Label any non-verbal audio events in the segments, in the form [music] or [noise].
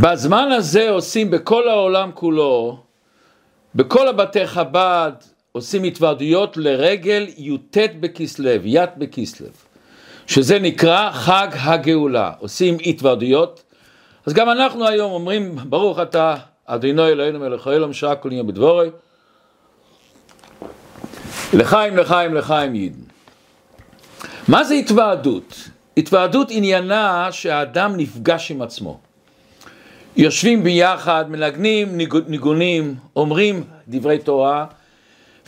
בזמן הזה עושים בכל העולם כולו, בכל הבתי חב"ד, עושים התוועדויות לרגל י"ט בכסלו, י' בכסלו, שזה נקרא חג הגאולה, עושים התוועדויות, אז גם אנחנו היום אומרים ברוך אתה אדינו אלוהינו מלך העולם שעה כל יום בדבורי לחיים לחיים לחיים יידן. מה זה התוועדות? התוועדות עניינה שהאדם נפגש עם עצמו. יושבים ביחד, מנגנים ניגונים, אומרים דברי תורה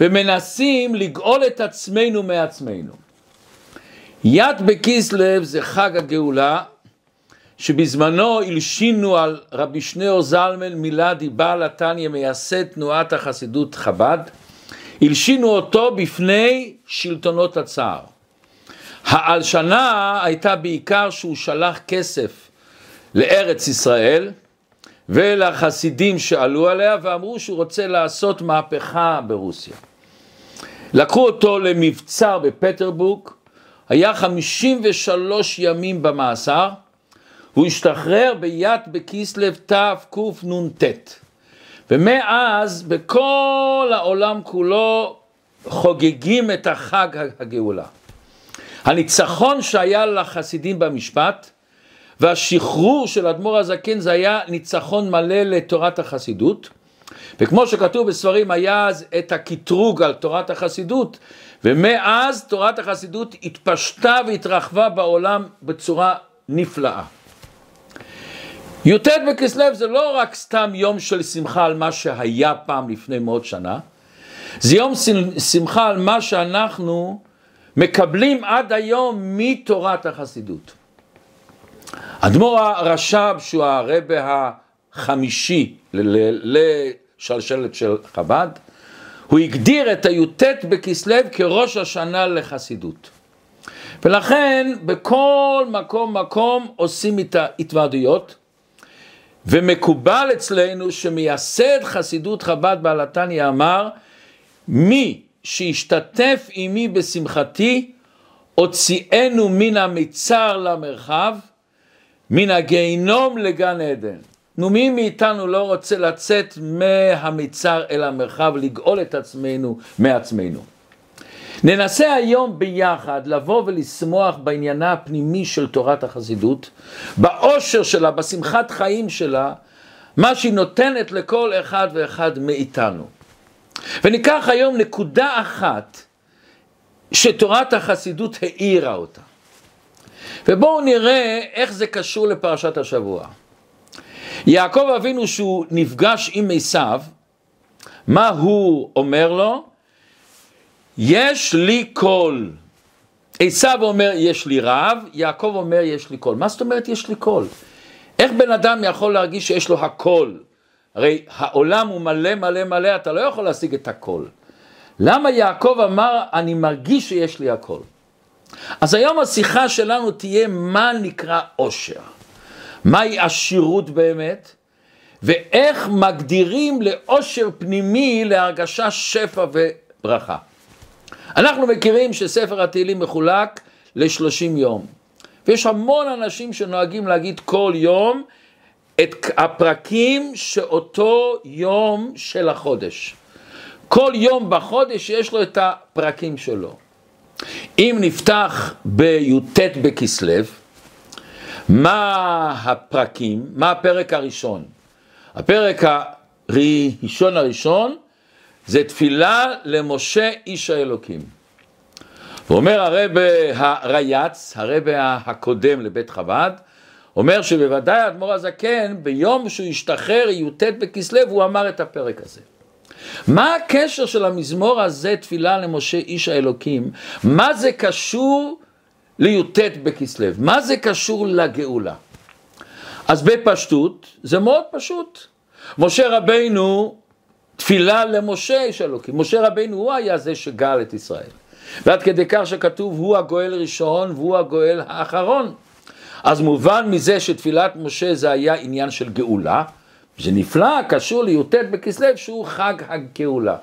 ומנסים לגאול את עצמנו מעצמנו. יד בכיסלב זה חג הגאולה שבזמנו הלשינו על רבי שניאור זלמן מילדי בעל התניא מייסד תנועת החסידות חב"ד, הלשינו אותו בפני שלטונות הצער. ההלשנה הייתה בעיקר שהוא שלח כסף לארץ ישראל ולחסידים שעלו עליה ואמרו שהוא רוצה לעשות מהפכה ברוסיה. לקחו אותו למבצר בפטרבורג, היה 53 ימים במאסר, הוא השתחרר ביד בכיסלב תקנ"ט. ומאז בכל העולם כולו חוגגים את החג הגאולה. הניצחון שהיה לחסידים במשפט והשחרור של אדמו"ר הזקן זה היה ניצחון מלא לתורת החסידות וכמו שכתוב בספרים היה אז את הקטרוג על תורת החסידות ומאז תורת החסידות התפשטה והתרחבה בעולם בצורה נפלאה. י"ט בכסלו זה לא רק סתם יום של שמחה על מה שהיה פעם לפני מאות שנה, זה יום שמחה על מה שאנחנו מקבלים עד היום מתורת החסידות. אדמו"ר הרש"ב, שהוא הרבה החמישי לשלשלת של חב"ד, הוא הגדיר את הי"ט בכסלו כראש השנה לחסידות. ולכן בכל מקום מקום עושים את ההתוועדויות, ומקובל אצלנו שמייסד חסידות חב"ד בעל התניא אמר, מי שהשתתף עמי בשמחתי, הוציאנו מן המצר למרחב, מן הגיהינום לגן עדן. נו, מי מאיתנו לא רוצה לצאת מהמצר אל המרחב, לגאול את עצמנו מעצמנו? ננסה היום ביחד לבוא ולשמוח בעניינה הפנימי של תורת החסידות, באושר שלה, בשמחת חיים שלה, מה שהיא נותנת לכל אחד ואחד מאיתנו. וניקח היום נקודה אחת שתורת החסידות האירה אותה. ובואו נראה איך זה קשור לפרשת השבוע. יעקב אבינו שהוא נפגש עם עשיו, מה הוא אומר לו? יש לי כל. עשיו אומר יש לי רב, יעקב אומר יש לי כל. מה זאת אומרת יש לי כל? איך בן אדם יכול להרגיש שיש לו הכל? הרי העולם הוא מלא מלא מלא, אתה לא יכול להשיג את הכל. למה יעקב אמר אני מרגיש שיש לי הכל? אז היום השיחה שלנו תהיה מה נקרא עושר. מהי עשירות באמת? ואיך מגדירים לעושר פנימי להרגשה שפע וברכה. אנחנו מכירים שספר התהילים מחולק לשלושים יום, ויש המון אנשים שנוהגים להגיד כל יום את הפרקים שאותו יום של החודש. כל יום בחודש יש לו את הפרקים שלו. אם נפתח בי"ט בכסלו, מה הפרקים? מה הפרק הראשון? הפרק הראשון הראשון זה תפילה למשה איש האלוקים. ואומר הרב הרייץ, הרב הקודם לבית חב"ד, אומר שבוודאי האדמו"ר הזקן ביום שהוא השתחרר י"ט בכסלו הוא אמר את הפרק הזה. מה הקשר של המזמור הזה תפילה למשה איש האלוקים? מה זה קשור לי"ט בכסלו? מה זה קשור לגאולה? אז בפשטות זה מאוד פשוט. משה רבינו תפילה למשה איש אלוקים. משה רבינו הוא היה זה שגאל את ישראל. ועד כדי כך שכתוב הוא הגואל ראשון והוא הגואל האחרון. אז מובן מזה שתפילת משה זה היה עניין של גאולה, זה נפלא, קשור לי"ט בכסלו שהוא חג הגאולה.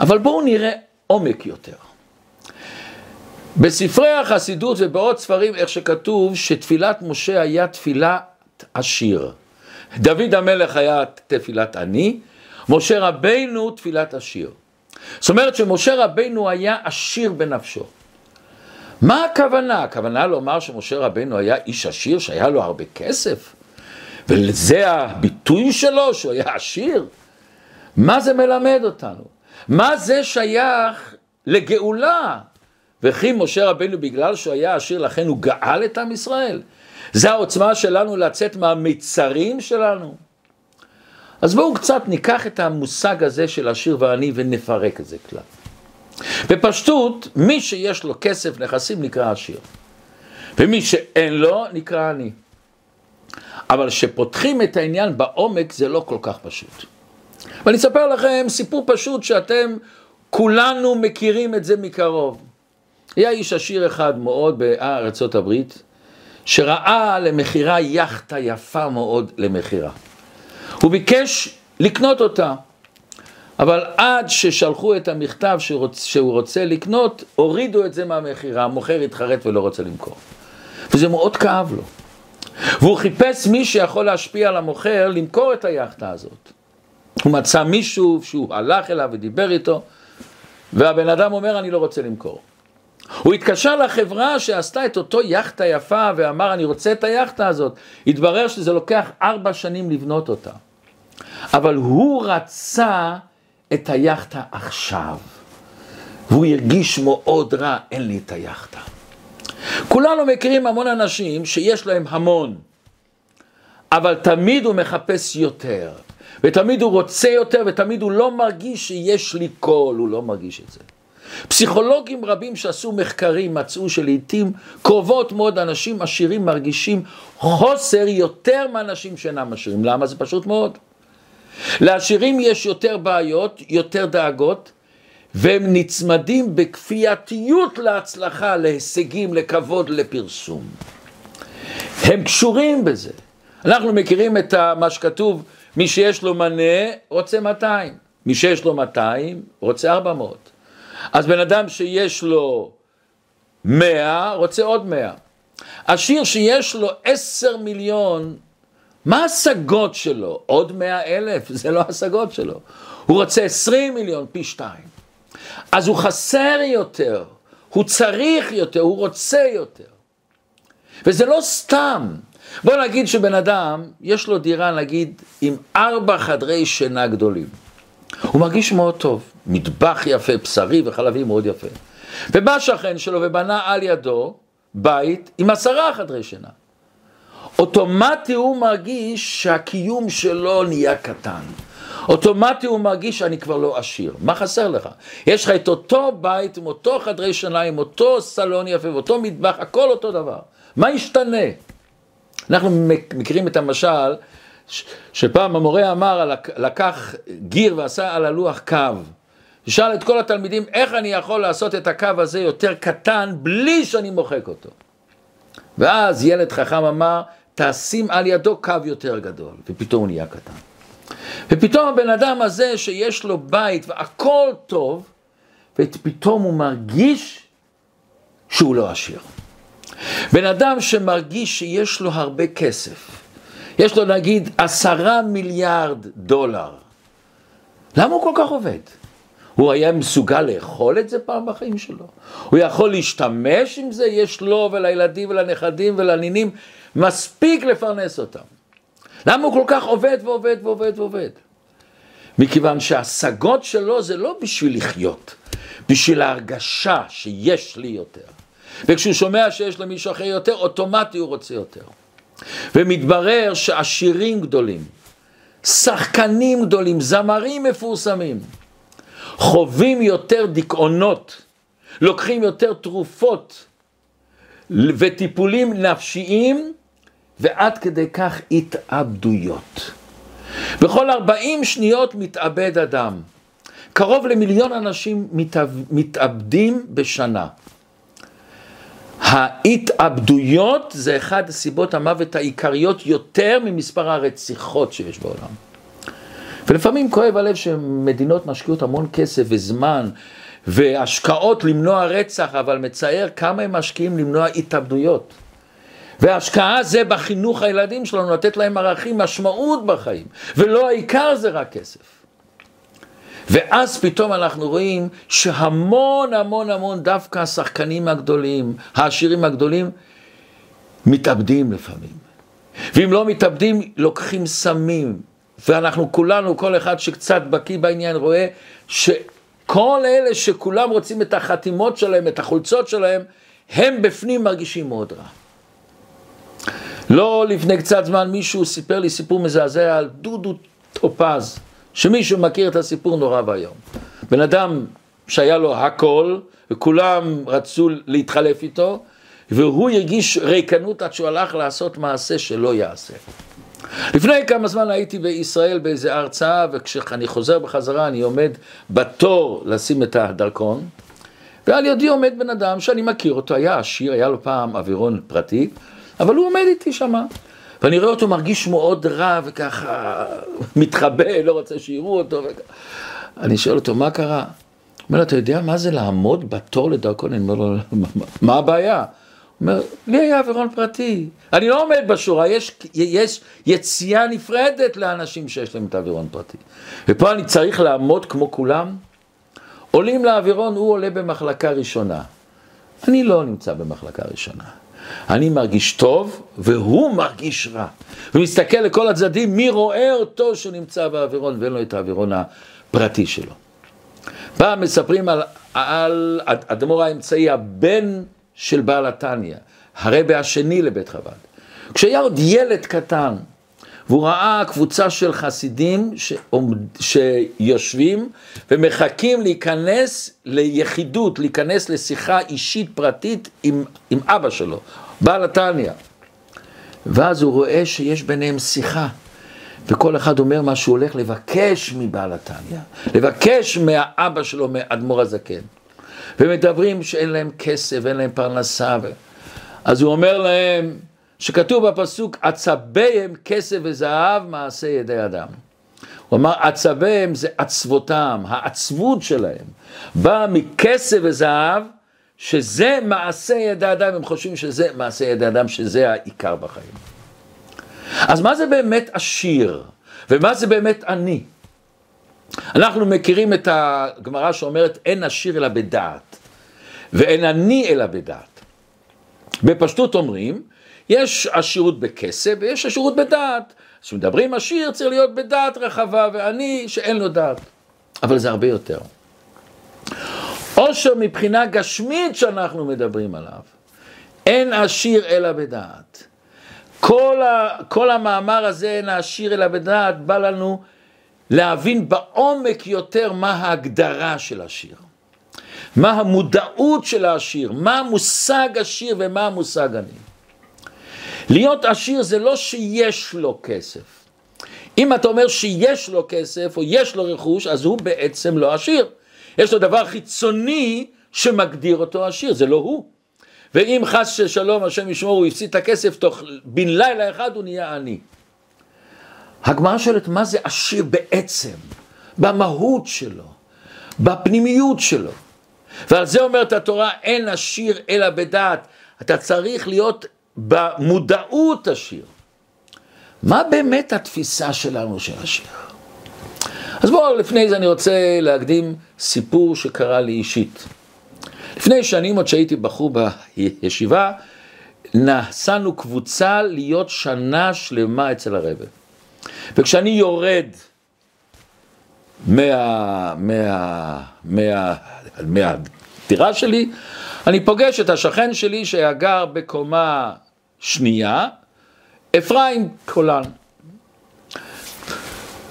אבל בואו נראה עומק יותר. בספרי החסידות ובעוד ספרים איך שכתוב שתפילת משה היה תפילת עשיר. דוד המלך היה תפילת עני, משה רבינו תפילת עשיר. זאת אומרת שמשה רבינו היה עשיר בנפשו. מה הכוונה? הכוונה לומר שמשה רבינו היה איש עשיר שהיה לו הרבה כסף? וזה הביטוי שלו שהוא היה עשיר? מה זה מלמד אותנו? מה זה שייך לגאולה? וכי משה רבינו בגלל שהוא היה עשיר לכן הוא גאל את עם ישראל? זה העוצמה שלנו לצאת מהמיצרים שלנו? אז בואו קצת ניקח את המושג הזה של עשיר ועני ונפרק את זה כלל. בפשטות, מי שיש לו כסף, נכסים, נקרא עשיר. ומי שאין לו, נקרא עני. אבל כשפותחים את העניין בעומק, זה לא כל כך פשוט. ואני אספר לכם סיפור פשוט שאתם כולנו מכירים את זה מקרוב. היה איש עשיר אחד מאוד בארצות הברית, שראה למכירה יאכטה יפה מאוד למכירה. הוא ביקש לקנות אותה, אבל עד ששלחו את המכתב שרוצ, שהוא רוצה לקנות, הורידו את זה מהמכירה, המוכר התחרט ולא רוצה למכור. וזה מאוד כאב לו. והוא חיפש מי שיכול להשפיע על המוכר למכור את היאכטה הזאת. הוא מצא מישהו שהוא הלך אליו ודיבר איתו, והבן אדם אומר, אני לא רוצה למכור. הוא התקשר לחברה שעשתה את אותו יאכטה יפה ואמר, אני רוצה את היאכטה הזאת. התברר שזה לוקח ארבע שנים לבנות אותה. אבל הוא רצה את היאכטה עכשיו. והוא הרגיש מאוד רע, אין לי את היאכטה. כולנו מכירים המון אנשים שיש להם המון, אבל תמיד הוא מחפש יותר. ותמיד הוא רוצה יותר, ותמיד הוא לא מרגיש שיש לי קול, הוא לא מרגיש את זה. פסיכולוגים רבים שעשו מחקרים מצאו שלעיתים קרובות מאוד אנשים עשירים מרגישים חוסר יותר מאנשים שאינם עשירים. למה? זה פשוט מאוד. לעשירים יש יותר בעיות, יותר דאגות, והם נצמדים בכפייתיות להצלחה, להישגים, לכבוד, לפרסום. הם קשורים בזה. אנחנו מכירים את מה שכתוב מי שיש לו מנה רוצה 200, מי שיש לו 200 רוצה 400. אז בן אדם שיש לו 100 רוצה עוד 100. עשיר שיש לו 10 מיליון, מה ההשגות שלו? עוד 100 אלף, זה לא ההשגות שלו. הוא רוצה 20 מיליון, פי 2. אז הוא חסר יותר, הוא צריך יותר, הוא רוצה יותר. וזה לא סתם. בוא נגיד שבן אדם, יש לו דירה נגיד עם ארבע חדרי שינה גדולים. הוא מרגיש מאוד טוב, מטבח יפה, בשרי וחלבי מאוד יפה. ובא שכן שלו ובנה על ידו בית עם עשרה חדרי שינה. אוטומטי הוא מרגיש שהקיום שלו נהיה קטן. אוטומטי הוא מרגיש שאני כבר לא עשיר. מה חסר לך? יש לך את אותו בית עם אותו חדרי שינה, עם אותו סלון יפה ואותו מטבח, הכל אותו דבר. מה ישתנה? אנחנו מכירים את המשל שפעם המורה אמר, לקח גיר ועשה על הלוח קו. שאל את כל התלמידים, איך אני יכול לעשות את הקו הזה יותר קטן בלי שאני מוחק אותו? ואז ילד חכם אמר, תשים על ידו קו יותר גדול, ופתאום הוא נהיה קטן. ופתאום הבן אדם הזה שיש לו בית והכל טוב, ופתאום הוא מרגיש שהוא לא עשיר. בן אדם שמרגיש שיש לו הרבה כסף, יש לו נגיד עשרה מיליארד דולר, למה הוא כל כך עובד? הוא היה מסוגל לאכול את זה פעם בחיים שלו? הוא יכול להשתמש עם זה? יש לו ולילדים ולנכדים ולנינים מספיק לפרנס אותם. למה הוא כל כך עובד ועובד ועובד ועובד? מכיוון שההשגות שלו זה לא בשביל לחיות, בשביל ההרגשה שיש לי יותר. וכשהוא שומע שיש למישהו אחר יותר, אוטומטי הוא רוצה יותר. ומתברר שעשירים גדולים, שחקנים גדולים, זמרים מפורסמים, חווים יותר דיכאונות, לוקחים יותר תרופות וטיפולים נפשיים, ועד כדי כך התאבדויות. בכל 40 שניות מתאבד אדם. קרוב למיליון אנשים מתאבדים בשנה. ההתאבדויות זה אחד הסיבות המוות העיקריות יותר ממספר הרציחות שיש בעולם. ולפעמים כואב הלב שמדינות משקיעות המון כסף וזמן והשקעות למנוע רצח, אבל מצער כמה הם משקיעים למנוע התאבדויות. וההשקעה זה בחינוך הילדים שלנו, לתת להם ערכים, משמעות בחיים, ולא העיקר זה רק כסף. ואז פתאום אנחנו רואים שהמון המון המון דווקא השחקנים הגדולים, העשירים הגדולים, מתאבדים לפעמים. ואם לא מתאבדים, לוקחים סמים. ואנחנו כולנו, כל אחד שקצת בקיא בעניין, רואה שכל אלה שכולם רוצים את החתימות שלהם, את החולצות שלהם, הם בפנים מרגישים מאוד רע. לא לפני קצת זמן מישהו סיפר לי סיפור מזעזע על דודו טופז, שמישהו מכיר את הסיפור נורא ואיום. בן אדם שהיה לו הכל, וכולם רצו להתחלף איתו, והוא הרגיש ריקנות עד שהוא הלך לעשות מעשה שלא יעשה. לפני כמה זמן הייתי בישראל באיזה הרצאה, וכשאני חוזר בחזרה אני עומד בתור לשים את הדרכון, ועל ידי עומד בן אדם שאני מכיר אותו, היה עשיר, היה לו פעם אווירון פרטי, אבל הוא עומד איתי שמה. ואני רואה אותו מרגיש מאוד רע וככה מתחבא, לא רוצה שיראו אותו. וכ... אני שואל אותו, מה קרה? הוא אומר, אתה יודע מה זה לעמוד בתור לדרכון? אני אומר לו, מה הבעיה? הוא אומר, לי היה אווירון פרטי, אני לא עומד בשורה, יש, יש יציאה נפרדת לאנשים שיש להם את האווירון פרטי. ופה אני צריך לעמוד כמו כולם. עולים לאווירון, הוא עולה במחלקה ראשונה. אני לא נמצא במחלקה ראשונה. אני מרגיש טוב, והוא מרגיש רע. ומסתכל לכל הצדדים, מי רואה אותו שהוא נמצא באווירון ואין לו את האווירון הפרטי שלו. פעם מספרים על, על אדמו"ר האמצעי, הבן של בעל התניא, הרבי השני לבית חב"ד. כשהיה עוד ילד קטן, והוא ראה קבוצה של חסידים שיושבים ומחכים להיכנס ליחידות, להיכנס לשיחה אישית פרטית עם, עם אבא שלו, בעל התניא. ואז הוא רואה שיש ביניהם שיחה, וכל אחד אומר מה שהוא הולך לבקש מבעל התניא, לבקש מהאבא שלו, מאדמו"ר הזקן. ומדברים שאין להם כסף, אין להם פרנסה. אז הוא אומר להם, שכתוב בפסוק, עצביהם כסף וזהב מעשה ידי אדם. הוא אמר, עצביהם זה עצבותם, העצבות שלהם, באה מכסף וזהב, שזה מעשה ידי אדם, הם חושבים שזה מעשה ידי אדם, שזה העיקר בחיים. אז מה זה באמת עשיר? ומה זה באמת עני? אנחנו מכירים את הגמרא שאומרת אין עשיר אלא בדעת, ואין עני אלא בדעת. בפשטות אומרים, יש עשירות בכסף ויש עשירות בדעת. כשמדברים עשיר צריך להיות בדעת רחבה, ועני שאין לו דעת. אבל זה הרבה יותר. עושר מבחינה גשמית שאנחנו מדברים עליו, אין עשיר אלא בדעת. כל, ה, כל המאמר הזה, אין העשיר אלא בדעת, בא לנו להבין בעומק יותר מה ההגדרה של השיר. מה המודעות של העשיר, מה המושג עשיר ומה המושג עני. להיות עשיר זה לא שיש לו כסף. אם אתה אומר שיש לו כסף או יש לו רכוש, אז הוא בעצם לא עשיר. יש לו דבר חיצוני שמגדיר אותו עשיר, זה לא הוא. ואם חס ושלום, השם ישמור, הוא הפסיד את הכסף, תוך בן לילה אחד הוא נהיה עני. הגמרא שואלת מה זה עשיר בעצם, במהות שלו, בפנימיות שלו. ועל זה אומרת התורה, אין עשיר אלא בדעת. אתה צריך להיות במודעות עשיר. מה באמת התפיסה שלנו של השיר? אז בואו, לפני זה אני רוצה להקדים סיפור שקרה לי אישית. לפני שנים, עוד שהייתי בחור בישיבה, נסענו קבוצה להיות שנה שלמה אצל הרבה. וכשאני יורד מה, מה, מה, מהדירה שלי, אני פוגש את השכן שלי שהיה גר בקומה שנייה, אפרים קולן.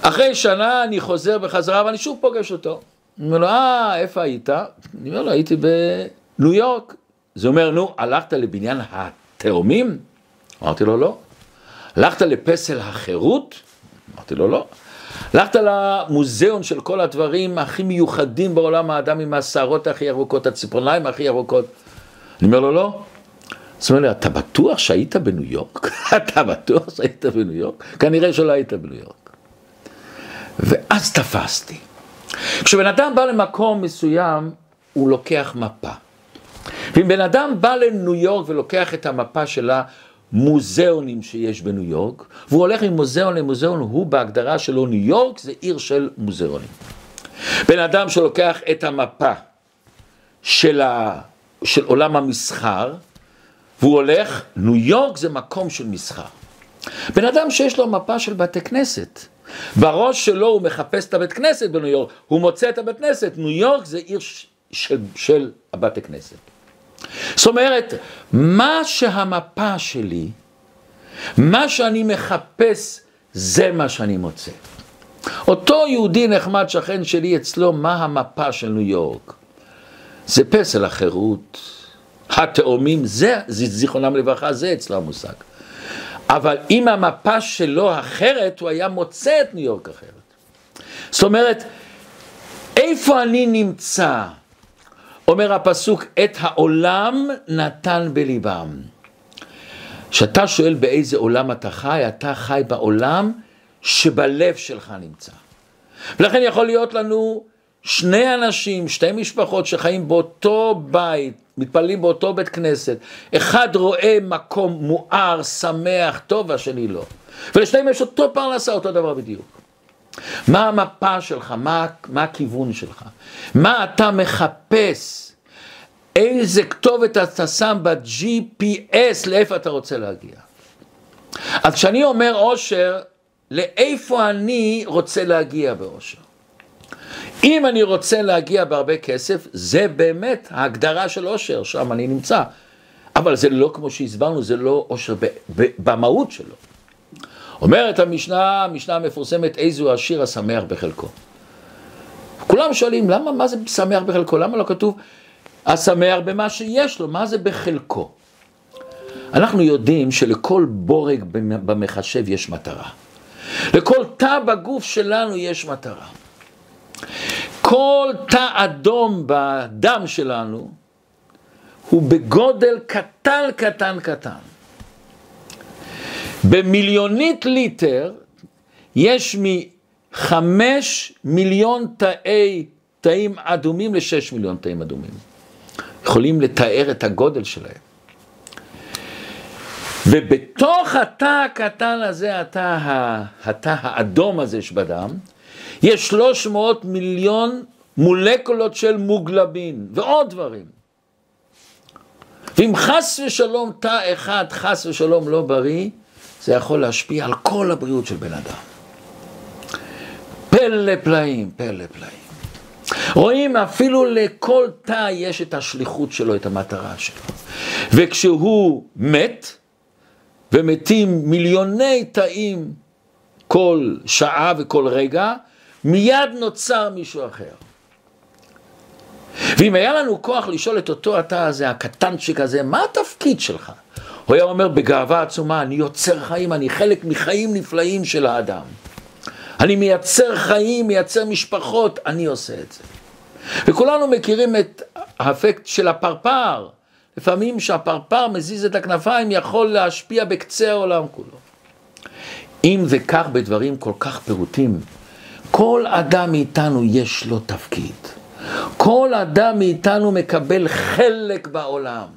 אחרי שנה אני חוזר בחזרה ואני שוב פוגש אותו. אני אומר לו, אה, איפה היית? אני אומר לו, הייתי בניו יורק. זה אומר, נו, הלכת לבניין התאומים? אמרתי לו, לא. הלכת לפסל החירות? אמרתי לו, לא. הלכת למוזיאון של כל הדברים הכי מיוחדים בעולם האדם עם השערות הכי ארוכות, הציפורניים הכי ארוכות. אני אומר לו, לא. זאת אומרת, אתה בטוח שהיית בניו יורק? [laughs] אתה בטוח שהיית בניו יורק? כנראה שלא היית בניו יורק. ואז תפסתי. כשבן אדם בא למקום מסוים, הוא לוקח מפה. ואם בן אדם בא לניו יורק ולוקח את המפה שלה, מוזיאונים שיש בניו יורק, והוא הולך ממוזיאון למוזיאון, הוא בהגדרה שלו, ניו יורק זה עיר של מוזיאונים. בן אדם שלוקח את המפה של, ה, של עולם המסחר, והוא הולך, ניו יורק זה מקום של מסחר. בן אדם שיש לו מפה של בתי כנסת, בראש שלו הוא מחפש את הבית כנסת בניו יורק, הוא מוצא את הבית כנסת, ניו יורק זה עיר של, של הבתי כנסת. זאת אומרת, מה שהמפה שלי, מה שאני מחפש, זה מה שאני מוצא. אותו יהודי נחמד שכן שלי אצלו, מה המפה של ניו יורק? זה פסל החירות, התאומים, זה, זיכרונם לברכה, זה אצלו המושג. אבל אם המפה שלו אחרת, הוא היה מוצא את ניו יורק אחרת. זאת אומרת, איפה אני נמצא? אומר הפסוק, את העולם נתן בליבם. כשאתה שואל באיזה עולם אתה חי, אתה חי בעולם שבלב שלך נמצא. ולכן יכול להיות לנו שני אנשים, שתי משפחות שחיים באותו בית, מתפללים באותו בית כנסת, אחד רואה מקום מואר, שמח, טוב, והשני לא. ולשניהם יש אותו פרנסה, אותו דבר בדיוק. מה המפה שלך? מה, מה הכיוון שלך? מה אתה מחפש? איזה כתובת אתה שם ב-GPS, לאיפה אתה רוצה להגיע? אז כשאני אומר עושר, לאיפה אני רוצה להגיע בעושר? אם אני רוצה להגיע בהרבה כסף, זה באמת ההגדרה של עושר, שם אני נמצא. אבל זה לא כמו שהסברנו, זה לא עושר במהות שלו. אומרת המשנה, המשנה המפורסמת, איזו השיר השמח בחלקו. כולם שואלים, למה, מה זה שמח בחלקו? למה לא כתוב השמח במה שיש לו? מה זה בחלקו? אנחנו יודעים שלכל בורג במחשב יש מטרה. לכל תא בגוף שלנו יש מטרה. כל תא אדום בדם שלנו הוא בגודל קטן, קטן, קטן. במיליונית ליטר יש מחמש מיליון תאי, תאים אדומים לשש מיליון תאים אדומים. יכולים לתאר את הגודל שלהם. ובתוך התא הקטן הזה, התא, התא האדום הזה שבדם, יש 300 מיליון מולקולות של מוגלבין ועוד דברים. ואם חס ושלום תא אחד, חס ושלום לא בריא, זה יכול להשפיע על כל הבריאות של בן אדם. פלא פלאים, פלא פלאים. רואים אפילו לכל תא יש את השליחות שלו, את המטרה שלו. וכשהוא מת, ומתים מיליוני תאים כל שעה וכל רגע, מיד נוצר מישהו אחר. ואם היה לנו כוח לשאול את אותו התא הזה, הקטנצ'יק הזה, מה התפקיד שלך? הוא היה אומר בגאווה עצומה, אני יוצר חיים, אני חלק מחיים נפלאים של האדם. אני מייצר חיים, מייצר משפחות, אני עושה את זה. וכולנו מכירים את האפקט של הפרפר. לפעמים כשהפרפר מזיז את הכנפיים יכול להשפיע בקצה העולם כולו. אם זה כך בדברים כל כך פירוטים, כל אדם מאיתנו יש לו תפקיד. כל אדם מאיתנו מקבל חלק בעולם.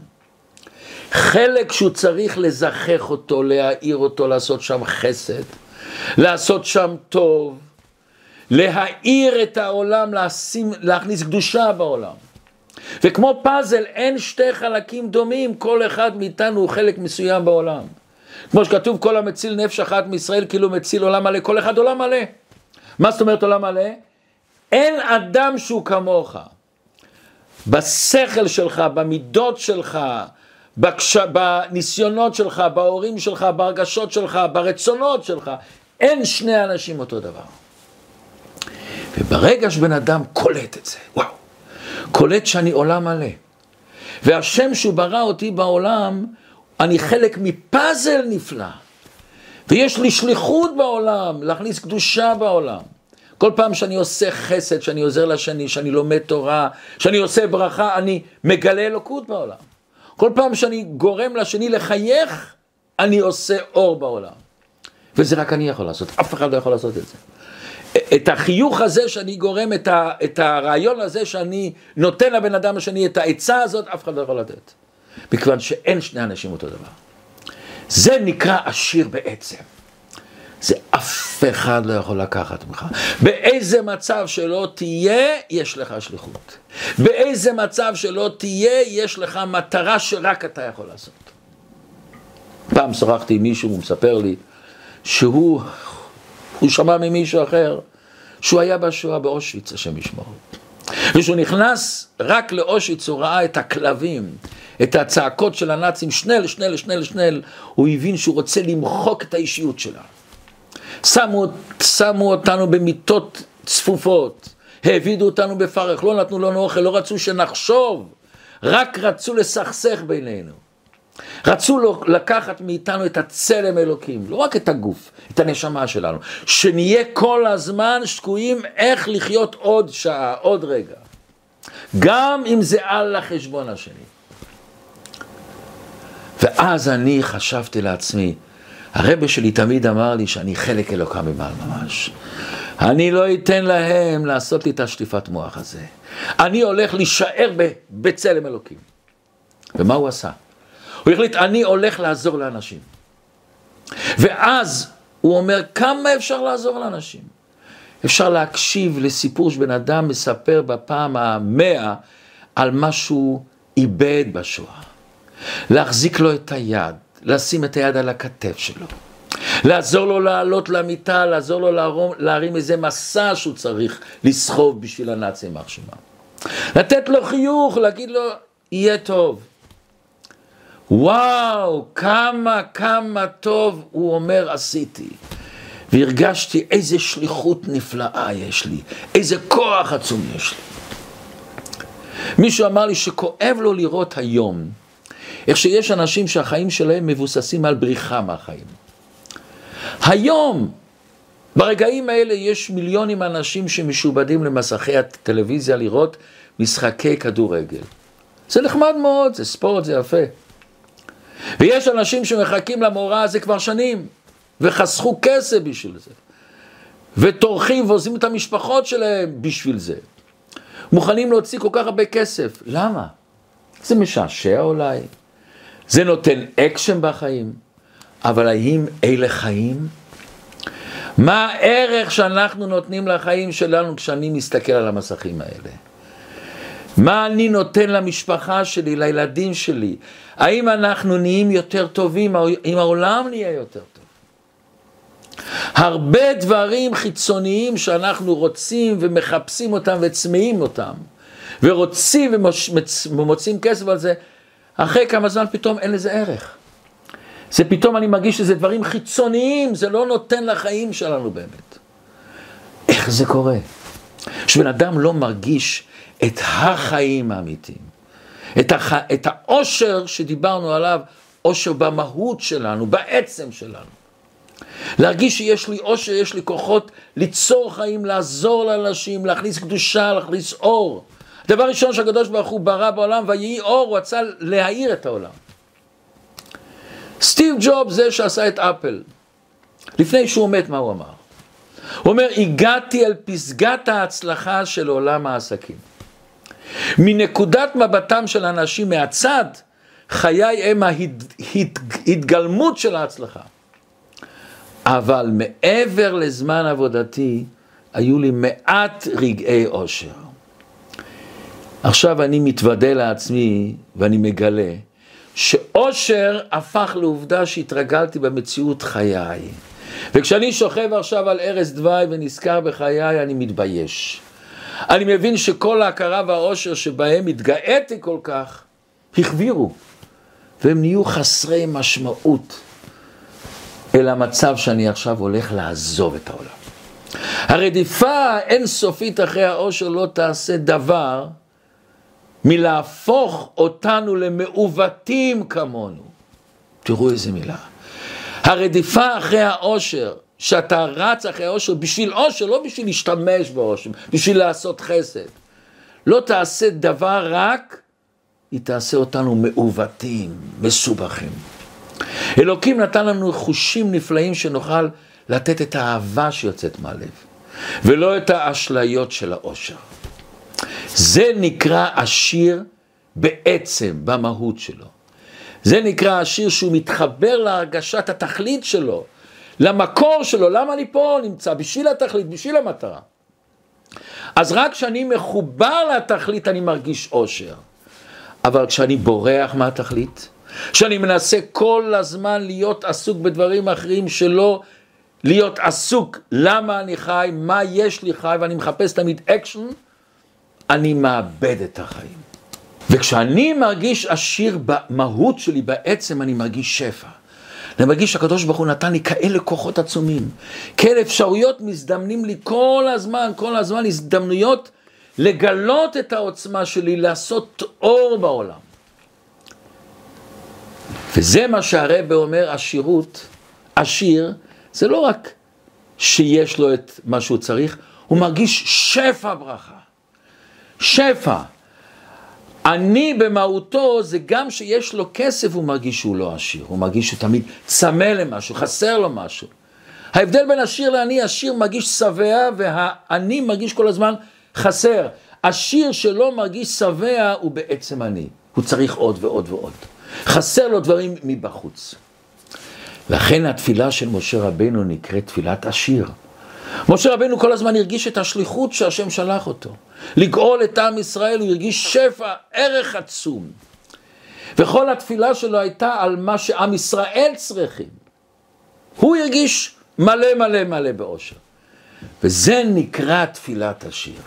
חלק שהוא צריך לזכח אותו, להאיר אותו, לעשות שם חסד, לעשות שם טוב, להאיר את העולם, לשים, להכניס קדושה בעולם. וכמו פאזל, אין שתי חלקים דומים, כל אחד מאיתנו הוא חלק מסוים בעולם. כמו שכתוב, כל המציל נפש אחת מישראל כאילו מציל עולם מלא, כל אחד עולם מלא. מה זאת אומרת עולם מלא? אין אדם שהוא כמוך. בשכל שלך, במידות שלך, בקש... בניסיונות שלך, בהורים שלך, בהרגשות שלך, ברצונות שלך, אין שני אנשים אותו דבר. וברגע שבן אדם קולט את זה, וואו, קולט שאני עולם מלא. והשם שהוא ברא אותי בעולם, אני חלק מפאזל נפלא. ויש לי שליחות בעולם, להכניס קדושה בעולם. כל פעם שאני עושה חסד, שאני עוזר לשני, שאני לומד תורה, שאני עושה ברכה, אני מגלה אלוקות בעולם. כל פעם שאני גורם לשני לחייך, אני עושה אור בעולם. וזה רק אני יכול לעשות, אף אחד לא יכול לעשות את זה. את החיוך הזה שאני גורם, את, ה, את הרעיון הזה שאני נותן לבן אדם השני, את העצה הזאת, אף אחד לא יכול לתת. מכיוון שאין שני אנשים אותו דבר. זה נקרא עשיר בעצם. זה אף אחד לא יכול לקחת ממך. באיזה מצב שלא תהיה, יש לך שליחות. באיזה מצב שלא תהיה, יש לך מטרה שרק אתה יכול לעשות. פעם שוחחתי עם מישהו, הוא מספר לי שהוא, הוא שמע ממישהו אחר, שהוא היה בשואה באושוויץ, השם ישמור. וכשהוא נכנס רק לאושוויץ, הוא ראה את הכלבים, את הצעקות של הנאצים, שנל, שנל, שנל, שנל, הוא הבין שהוא רוצה למחוק את האישיות שלה. שמו, שמו אותנו במיטות צפופות, העבידו אותנו בפרך, לא נתנו לנו אוכל, לא רצו שנחשוב, רק רצו לסכסך בינינו. רצו לקחת מאיתנו את הצלם אלוקים, לא רק את הגוף, את הנשמה שלנו, שנהיה כל הזמן שקועים איך לחיות עוד שעה, עוד רגע, גם אם זה על החשבון השני. ואז אני חשבתי לעצמי, הרבה שלי תמיד אמר לי שאני חלק אלוקה ממעל ממש. אני לא אתן להם לעשות לי את השטיפת מוח הזה. אני הולך להישאר בצלם אלוקים. ומה הוא עשה? הוא החליט, אני הולך לעזור לאנשים. ואז הוא אומר, כמה אפשר לעזור לאנשים? אפשר להקשיב לסיפור שבן אדם מספר בפעם המאה על מה שהוא איבד בשואה. להחזיק לו את היד, לשים את היד על הכתף שלו. לעזור לו לעלות למיטה, לעזור לו להרים, להרים איזה מסע שהוא צריך לסחוב בשביל הנאצים מחשמה. לתת לו חיוך, להגיד לו, יהיה טוב. וואו, כמה, כמה טוב, הוא אומר, עשיתי. והרגשתי איזה שליחות נפלאה יש לי, איזה כוח עצום יש לי. מישהו אמר לי שכואב לו לראות היום איך שיש אנשים שהחיים שלהם מבוססים על בריחה מהחיים. היום, ברגעים האלה יש מיליונים אנשים שמשובדים למסכי הטלוויזיה לראות משחקי כדורגל. זה נחמד מאוד, זה ספורט, זה יפה. ויש אנשים שמחכים למאורע הזה כבר שנים, וחסכו כסף בשביל זה, וטורחים ועוזבים את המשפחות שלהם בשביל זה. מוכנים להוציא כל כך הרבה כסף. למה? זה משעשע אולי, זה נותן אקשן בחיים, אבל האם אלה חיים? מה הערך שאנחנו נותנים לחיים שלנו כשאני מסתכל על המסכים האלה? מה אני נותן למשפחה שלי, לילדים שלי? האם אנחנו נהיים יותר טובים, אם העולם נהיה יותר טוב? הרבה דברים חיצוניים שאנחנו רוצים ומחפשים אותם וצמאים אותם, ורוצים ומוצאים כסף על זה, אחרי כמה זמן פתאום אין לזה ערך. זה פתאום אני מרגיש שזה דברים חיצוניים, זה לא נותן לחיים שלנו באמת. איך זה קורה? שבן אדם לא מרגיש את החיים האמיתיים, את, הח... את העושר שדיברנו עליו, עושר במהות שלנו, בעצם שלנו. להרגיש שיש לי עושר, יש לי כוחות ליצור חיים, לעזור לאנשים, להכניס קדושה, להכניס אור. דבר ראשון שהקדוש ברוך הוא ברא בעולם, ויהי אור, הוא רצה להאיר את העולם. סטיב ג'וב זה שעשה את אפל. לפני שהוא מת, מה הוא אמר? הוא אומר, הגעתי אל פסגת ההצלחה של עולם העסקים. מנקודת מבטם של אנשים מהצד, חיי הם ההתגלמות של ההצלחה. אבל מעבר לזמן עבודתי, היו לי מעט רגעי אושר. עכשיו אני מתוודה לעצמי ואני מגלה שאושר הפך לעובדה שהתרגלתי במציאות חיי. וכשאני שוכב עכשיו על ערש דווי ונזכר בחיי, אני מתבייש. אני מבין שכל ההכרה והאושר שבהם התגאיתי כל כך, החבירו, והם נהיו חסרי משמעות אל המצב שאני עכשיו הולך לעזוב את העולם. הרדיפה האינסופית אחרי האושר לא תעשה דבר מלהפוך אותנו למעוותים כמונו. תראו איזה מילה. הרדיפה אחרי העושר, שאתה רץ אחרי העושר בשביל עושר, לא בשביל להשתמש בעושר, בשביל לעשות חסד. לא תעשה דבר רק, היא תעשה אותנו מעוותים, מסובכים. אלוקים נתן לנו חושים נפלאים שנוכל לתת את האהבה שיוצאת מהלב, ולא את האשליות של העושר. זה נקרא עשיר בעצם, במהות שלו. זה נקרא אושר שהוא מתחבר להרגשת התכלית שלו, למקור שלו, למה אני פה נמצא? בשביל התכלית, בשביל המטרה. אז רק כשאני מחובר לתכלית אני מרגיש אושר. אבל כשאני בורח מהתכלית, כשאני מנסה כל הזמן להיות עסוק בדברים אחרים שלא להיות עסוק למה אני חי, מה יש לי חי, ואני מחפש תמיד אקשן, אני מאבד את החיים. וכשאני מרגיש עשיר במהות שלי, בעצם אני מרגיש שפע. אני מרגיש שהקדוש ברוך הוא נתן לי כאלה כוחות עצומים, כאלה אפשרויות מזדמנים לי כל הזמן, כל הזמן הזדמנויות לגלות את העוצמה שלי, לעשות אור בעולם. וזה מה שהרבא אומר, עשירות, עשיר, זה לא רק שיש לו את מה שהוא צריך, הוא מרגיש שפע ברכה. שפע. אני במהותו זה גם שיש לו כסף הוא מרגיש שהוא לא עשיר, הוא מרגיש שהוא תמיד צמא למשהו, חסר לו משהו. ההבדל בין עשיר לעני, עשיר מרגיש שבע והעני מרגיש כל הזמן חסר. עשיר שלא מרגיש שבע הוא בעצם עני, הוא צריך עוד ועוד ועוד. חסר לו דברים מבחוץ. לכן התפילה של משה רבנו נקראת תפילת עשיר. משה רבנו כל הזמן הרגיש את השליחות שהשם שלח אותו. לגאול את עם ישראל, הוא הרגיש שפע, ערך עצום. וכל התפילה שלו הייתה על מה שעם ישראל צריכים. הוא הרגיש מלא מלא מלא באושר. וזה נקרא תפילת השיר.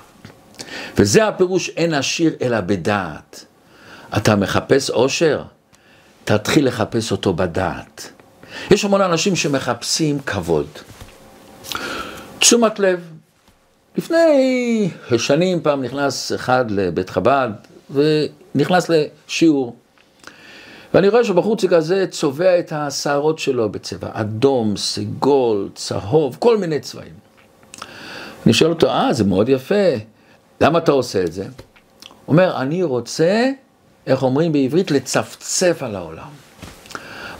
וזה הפירוש אין עשיר אלא בדעת. אתה מחפש אושר? תתחיל לחפש אותו בדעת. יש המון אנשים שמחפשים כבוד. תשומת לב. לפני שנים פעם נכנס אחד לבית חב"ד ונכנס לשיעור. ואני רואה שבחוץ כזה צובע את השערות שלו בצבע אדום, סגול, צהוב, כל מיני צבעים. אני שואל אותו, אה, זה מאוד יפה, למה אתה עושה את זה? הוא אומר, אני רוצה, איך אומרים בעברית, לצפצף על העולם.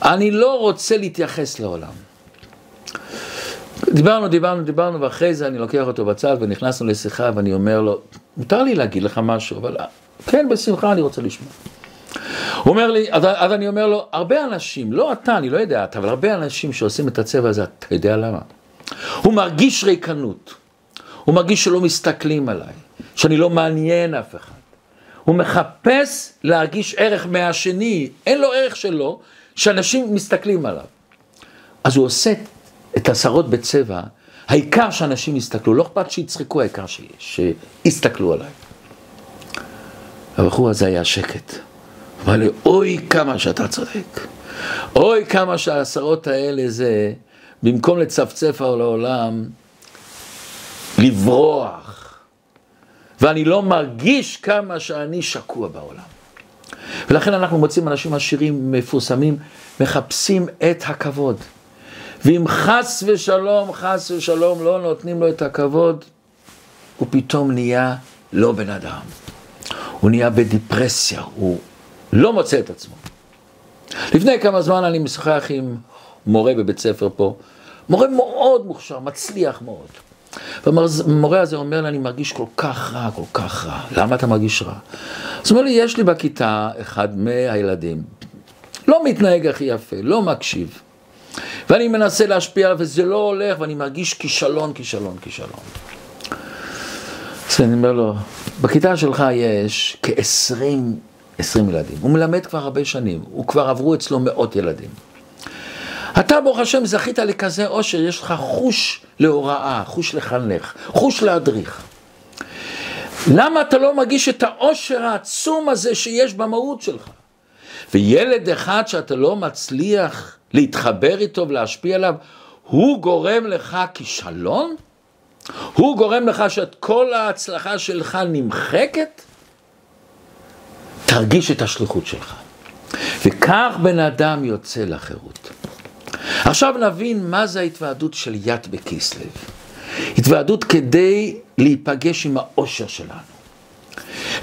אני לא רוצה להתייחס לעולם. דיברנו, דיברנו, דיברנו, ואחרי זה אני לוקח אותו בצד ונכנסנו לשיחה ואני אומר לו, מותר לי להגיד לך משהו, אבל כן, בשמחה אני רוצה לשמוע. הוא אומר לי, אז, אז אני אומר לו, הרבה אנשים, לא אתה, אני לא יודע אתה, אבל הרבה אנשים שעושים את הצבע הזה, אתה יודע למה? הוא מרגיש ריקנות, הוא מרגיש שלא מסתכלים עליי, שאני לא מעניין אף אחד. הוא מחפש להרגיש ערך מהשני, אין לו ערך שלו, שאנשים מסתכלים עליו. אז הוא עושה את השרות בצבע, העיקר שאנשים יסתכלו, לא אכפת שיצחקו, העיקר שיסתכלו עליי. הבחור הזה היה שקט. אמר לי, אוי כמה שאתה צודק. אוי כמה שהעשרות האלה זה, במקום לצפצף על העולם, לברוח. ואני לא מרגיש כמה שאני שקוע בעולם. ולכן אנחנו מוצאים אנשים עשירים מפורסמים, מחפשים את הכבוד. ואם חס ושלום, חס ושלום לא נותנים לו את הכבוד, הוא פתאום נהיה לא בן אדם. הוא נהיה בדיפרסיה, הוא לא מוצא את עצמו. לפני כמה זמן אני משוחח עם מורה בבית ספר פה, מורה מאוד מוכשר, מצליח מאוד. והמורה הזה אומר לי, אני מרגיש כל כך רע, כל כך רע. למה אתה מרגיש רע? אז הוא אומר לי, יש לי בכיתה אחד מהילדים, לא מתנהג הכי יפה, לא מקשיב. ואני מנסה להשפיע עליו וזה לא הולך, ואני מרגיש כישלון, כישלון, כישלון. אז אני אומר לו, בכיתה שלך יש כ-20 20 ילדים. הוא מלמד כבר הרבה שנים, הוא כבר עברו אצלו מאות ילדים. אתה, ברוך השם, זכית לכזה עושר, יש לך חוש להוראה, חוש לחנך, חוש להדריך. למה אתה לא מגיש את העושר העצום הזה שיש במהות שלך? וילד אחד שאתה לא מצליח להתחבר איתו ולהשפיע עליו, הוא גורם לך כישלון? הוא גורם לך שאת כל ההצלחה שלך נמחקת? תרגיש את השליחות שלך. וכך בן אדם יוצא לחירות. עכשיו נבין מה זה ההתוועדות של יד בכסלו. התוועדות כדי להיפגש עם האושר שלנו.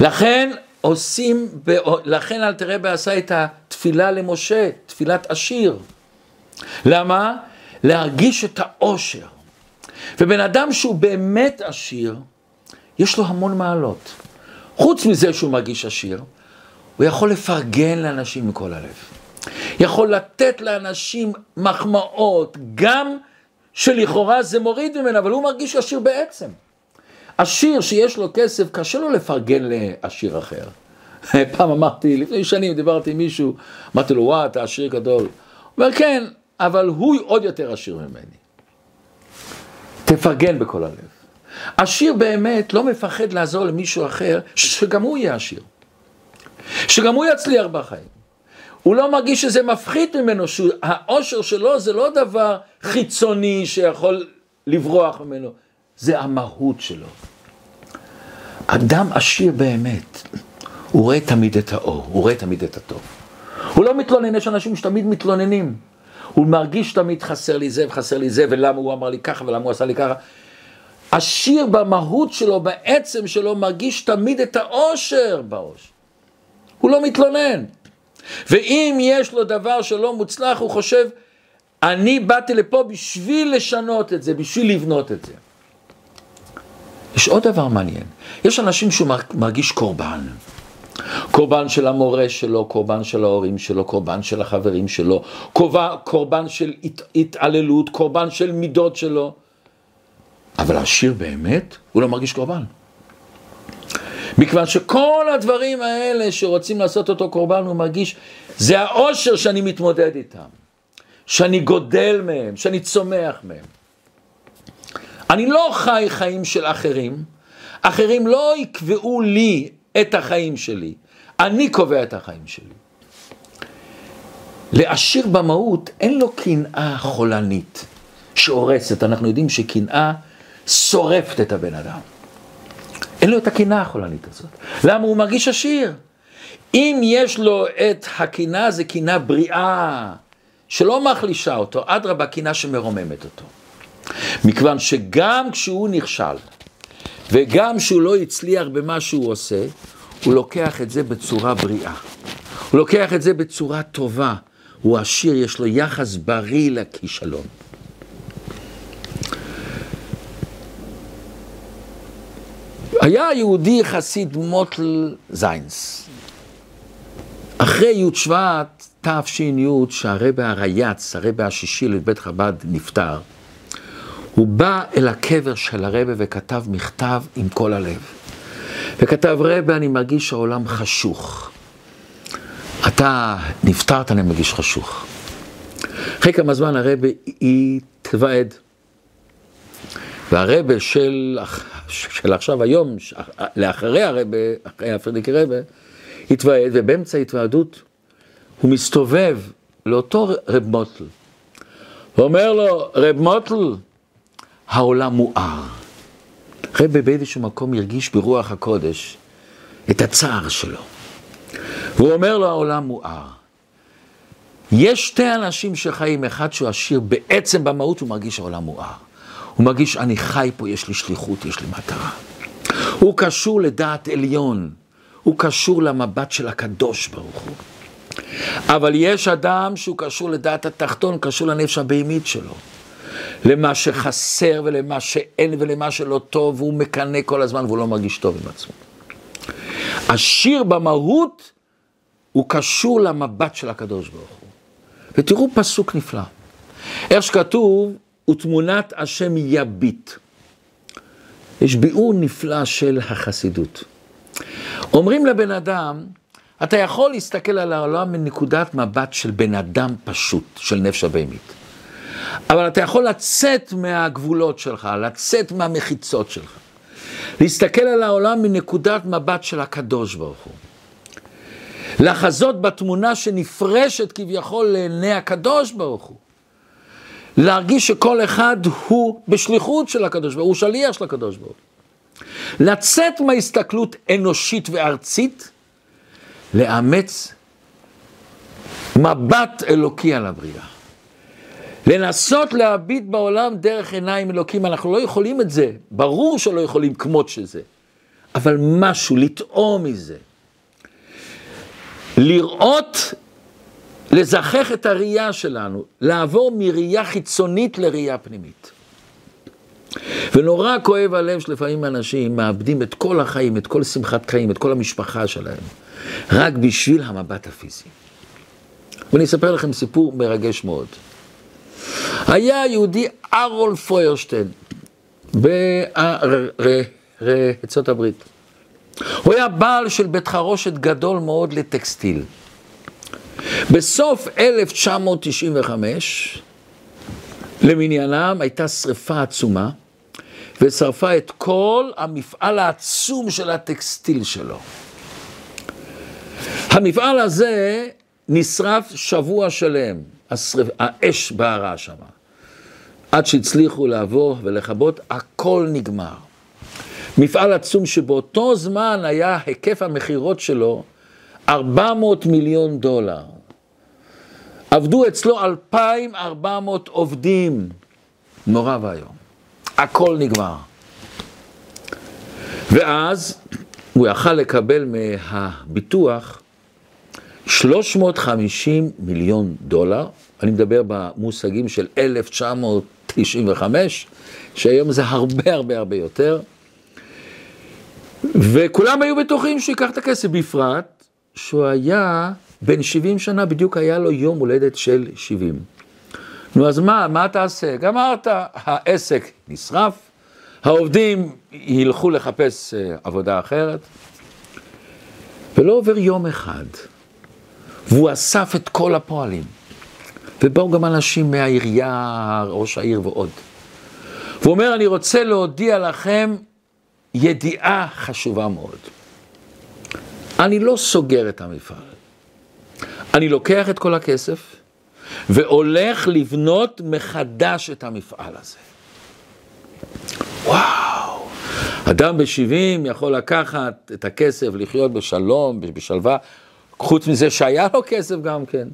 לכן עושים, לכן אל תראה בעשה את התפילה למשה, תפילת עשיר. למה? להרגיש את האושר. ובן אדם שהוא באמת עשיר, יש לו המון מעלות. חוץ מזה שהוא מרגיש עשיר, הוא יכול לפרגן לאנשים מכל הלב. יכול לתת לאנשים מחמאות, גם שלכאורה זה מוריד ממנו, אבל הוא מרגיש עשיר בעצם. עשיר שיש לו כסף, קשה לו לפרגן לעשיר אחר. [laughs] פעם אמרתי, לפני שנים דיברתי עם מישהו, אמרתי לו, וואו, אתה עשיר גדול. הוא אומר, כן, אבל הוא עוד יותר עשיר ממני. תפרגן בכל הלב. עשיר באמת לא מפחד לעזור למישהו אחר, שגם הוא יהיה עשיר. שגם הוא יצליח בחיים. הוא לא מרגיש שזה מפחית ממנו, שהאושר שלו זה לא דבר חיצוני שיכול לברוח ממנו, זה המהות שלו. אדם עשיר באמת, הוא רואה תמיד את האור, הוא רואה תמיד את הטוב. הוא לא מתלונן, יש אנשים שתמיד מתלוננים. הוא מרגיש תמיד חסר לי זה וחסר לי זה, ולמה הוא אמר לי ככה ולמה הוא עשה לי ככה. עשיר במהות שלו, בעצם שלו, מרגיש תמיד את האושר באושר. הוא לא מתלונן. ואם יש לו דבר שלא מוצלח, הוא חושב, אני באתי לפה בשביל לשנות את זה, בשביל לבנות את זה. יש עוד דבר מעניין, יש אנשים שהוא מרגיש קורבן. קורבן של המורה שלו, קורבן של ההורים שלו, קורבן של החברים שלו, קורבן של הת, התעללות, קורבן של מידות שלו. אבל העשיר באמת, הוא לא מרגיש קורבן. מכיוון שכל הדברים האלה שרוצים לעשות אותו קורבן, הוא מרגיש, זה העושר שאני מתמודד איתם, שאני גודל מהם, שאני צומח מהם. אני לא חי חיים של אחרים, אחרים לא יקבעו לי את החיים שלי, אני קובע את החיים שלי. לעשיר במהות אין לו קנאה חולנית שהורסת, אנחנו יודעים שקנאה שורפת את הבן אדם. אין לו את הקנאה החולנית הזאת. למה? הוא מרגיש עשיר. אם יש לו את הקנאה, זה קנאה בריאה, שלא מחלישה אותו, אדרבה, קנאה שמרוממת אותו. מכיוון שגם כשהוא נכשל, וגם כשהוא לא הצליח במה שהוא עושה, הוא לוקח את זה בצורה בריאה. הוא לוקח את זה בצורה טובה. הוא עשיר, יש לו יחס בריא לכישלון. היה יהודי חסיד מוטל זיינס. אחרי י' שבט תש"י, שהרבה הרייץ, הרבה השישי לבית חב"ד נפטר, הוא בא אל הקבר של הרבה וכתב מכתב עם כל הלב. וכתב רבה, אני מרגיש שהעולם חשוך. אתה נפטרת, אני מרגיש חשוך. אחרי כמה זמן הרבה התוועד. והרבה של, של עכשיו היום, לאחרי הרבה, אחרי הפרדיקי רבה, התוועד, ובאמצע ההתוועדות הוא מסתובב לאותו רב מוטל. ואומר לו, רב מוטל, העולם מואר. רבי באיזשהו מקום הרגיש ברוח הקודש את הצער שלו. והוא אומר לו, העולם מואר. יש שתי אנשים שחיים, אחד שהוא עשיר בעצם במהות, הוא מרגיש העולם מואר. הוא מרגיש, אני חי פה, יש לי שליחות, יש לי מטרה. הוא קשור לדעת עליון, הוא קשור למבט של הקדוש ברוך הוא. אבל יש אדם שהוא קשור לדעת התחתון, קשור לנפש הבהמית שלו. למה שחסר ולמה שאין ולמה שלא טוב, והוא מקנא כל הזמן והוא לא מרגיש טוב עם עצמו. השיר במהות הוא קשור למבט של הקדוש ברוך הוא. ותראו פסוק נפלא. איך שכתוב, ותמונת השם יביט. יש ביאור נפלא של החסידות. אומרים לבן אדם, אתה יכול להסתכל על העולם מנקודת מבט של בן אדם פשוט, של נפש הבהמית. אבל אתה יכול לצאת מהגבולות שלך, לצאת מהמחיצות שלך. להסתכל על העולם מנקודת מבט של הקדוש ברוך הוא. לחזות בתמונה שנפרשת כביכול לעיני הקדוש ברוך הוא. להרגיש שכל אחד הוא בשליחות של הקדוש ברוך הוא, הוא שליח של הקדוש ברוך הוא. לצאת מהסתכלות אנושית וארצית, לאמץ מבט אלוקי על הבריאה. לנסות להביט בעולם דרך עיניים אלוקים, אנחנו לא יכולים את זה, ברור שלא יכולים כמות שזה, אבל משהו, לטעום מזה. לראות, לזכך את הראייה שלנו, לעבור מראייה חיצונית לראייה פנימית. ונורא כואב הלב שלפעמים אנשים מאבדים את כל החיים, את כל שמחת חיים, את כל המשפחה שלהם, רק בשביל המבט הפיזי. ואני אספר לכם סיפור מרגש מאוד. היה יהודי ארול פוירשטיין בארצות הברית. הוא היה בעל של בית חרושת גדול מאוד לטקסטיל. בסוף 1995, למניינם, הייתה שריפה עצומה, ושרפה את כל המפעל העצום של הטקסטיל שלו. המפעל הזה נשרף שבוע שלם, השריפ, האש בערה שם. עד שהצליחו לעבור ולכבות, הכל נגמר. מפעל עצום שבאותו זמן היה היקף המכירות שלו 400 מיליון דולר. עבדו אצלו 2,400 עובדים, נורא ואיום. הכל נגמר. ואז הוא יכל לקבל מהביטוח 350 מיליון דולר, אני מדבר במושגים של 1995, שהיום זה הרבה הרבה הרבה יותר, וכולם היו בטוחים שהוא ייקח את הכסף, בפרט שהוא היה בן 70 שנה, בדיוק היה לו יום הולדת של 70. נו, אז מה, מה תעשה? גמרת, העסק נשרף, העובדים ילכו לחפש אה, עבודה אחרת, ולא עובר יום אחד, והוא אסף את כל הפועלים, ובאו גם אנשים מהעירייה, ראש העיר ועוד. והוא אומר, אני רוצה להודיע לכם ידיעה חשובה מאוד. אני לא סוגר את המפעל. אני לוקח את כל הכסף והולך לבנות מחדש את המפעל הזה. וואו, אדם ב-70 יכול לקחת את הכסף, לחיות בשלום, בשלווה, חוץ מזה שהיה לו כסף גם כן.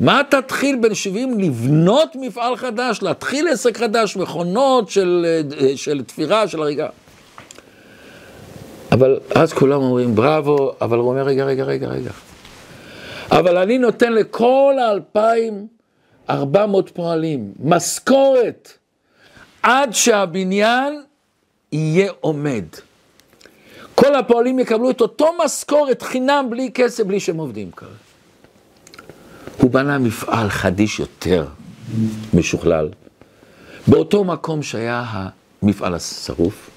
מה תתחיל בין 70 לבנות מפעל חדש, להתחיל עסק חדש, מכונות של, של תפירה, של הריגה. אבל אז כולם אומרים בראבו, אבל הוא אומר רגע, רגע, רגע, רגע. אבל אני נותן לכל האלפיים ארבע מאות פועלים משכורת עד שהבניין יהיה עומד. כל הפועלים יקבלו את אותו משכורת חינם, בלי כסף, בלי שהם עובדים כרגע. הוא בנה מפעל חדיש יותר משוכלל, באותו מקום שהיה המפעל השרוף,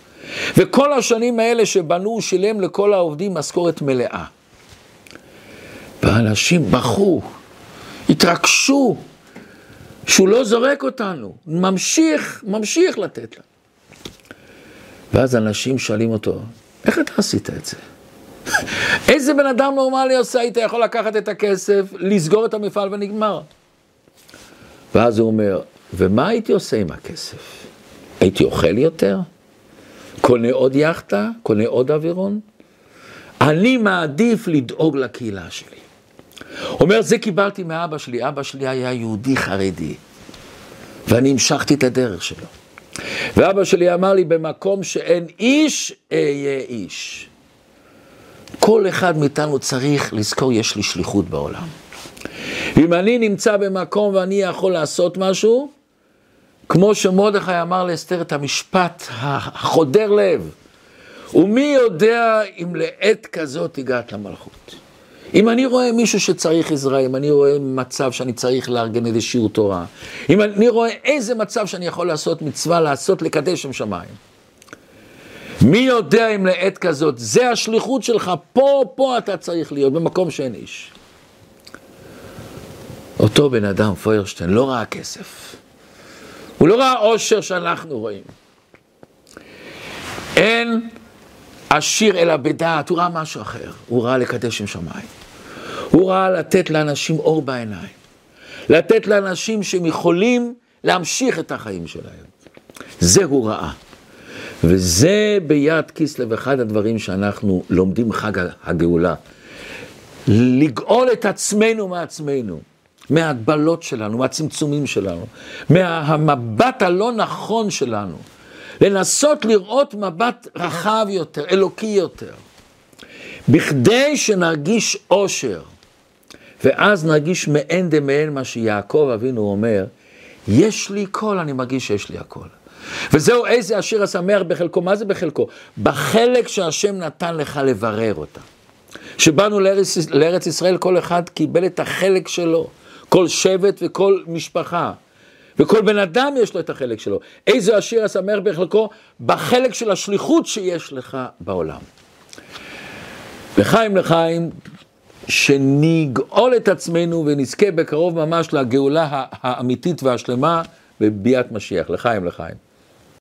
וכל השנים האלה שבנו, הוא שילם לכל העובדים משכורת מלאה. ואנשים בכו, התרגשו, שהוא לא זורק אותנו, ממשיך, ממשיך לתת לנו. ואז אנשים שואלים אותו, איך אתה עשית את זה? איזה בן אדם נורמלי עושה, היית יכול לקחת את הכסף, לסגור את המפעל ונגמר. ואז הוא אומר, ומה הייתי עושה עם הכסף? הייתי אוכל יותר? קונה עוד יאכטה? קונה עוד אווירון? אני מעדיף לדאוג לקהילה שלי. אומר, זה קיבלתי מאבא שלי, אבא שלי היה יהודי חרדי, ואני המשכתי את הדרך שלו. ואבא שלי אמר לי, במקום שאין איש, אהיה איש. כל אחד מאיתנו צריך לזכור, יש לי שליחות בעולם. אם אני נמצא במקום ואני יכול לעשות משהו, כמו שמרדכי אמר לאסתר את המשפט החודר לב, ומי יודע אם לעת כזאת הגעת למלכות. אם אני רואה מישהו שצריך עזרה, אם אני רואה מצב שאני צריך לארגן איזה שיעור תורה, אם אני רואה איזה מצב שאני יכול לעשות מצווה, לעשות, לקדש שם שמיים. מי יודע אם לעת כזאת, זה השליחות שלך, פה, פה אתה צריך להיות, במקום שאין איש. אותו בן אדם, פוירשטיין, לא ראה כסף. הוא לא ראה עושר שאנחנו רואים. אין עשיר אלא בדעת, הוא ראה משהו אחר, הוא ראה לקדש עם שמיים. הוא ראה לתת לאנשים אור בעיניים, לתת לאנשים שהם יכולים להמשיך את החיים שלהם. זה הוא ראה. וזה ביד כסלו אחד הדברים שאנחנו לומדים חג הגאולה. לגאול את עצמנו מעצמנו, מההגבלות שלנו, מהצמצומים שלנו, מהמבט הלא נכון שלנו. לנסות לראות מבט רחב יותר, אלוקי יותר, בכדי שנרגיש אושר, ואז נרגיש מעין דמעין מה שיעקב אבינו אומר, יש לי קול, אני מרגיש שיש לי הכל. וזהו איזה השיר השמח בחלקו, מה זה בחלקו? בחלק שהשם נתן לך לברר אותה. שבאנו לארץ, לארץ ישראל, כל אחד קיבל את החלק שלו, כל שבט וכל משפחה. וכל בן אדם יש לו את החלק שלו. איזה עשיר השמח בחלקו? בחלק של השליחות שיש לך בעולם. לחיים לחיים, שנגאול את עצמנו ונזכה בקרוב ממש לגאולה האמיתית והשלמה בביאת משיח. לחיים לחיים.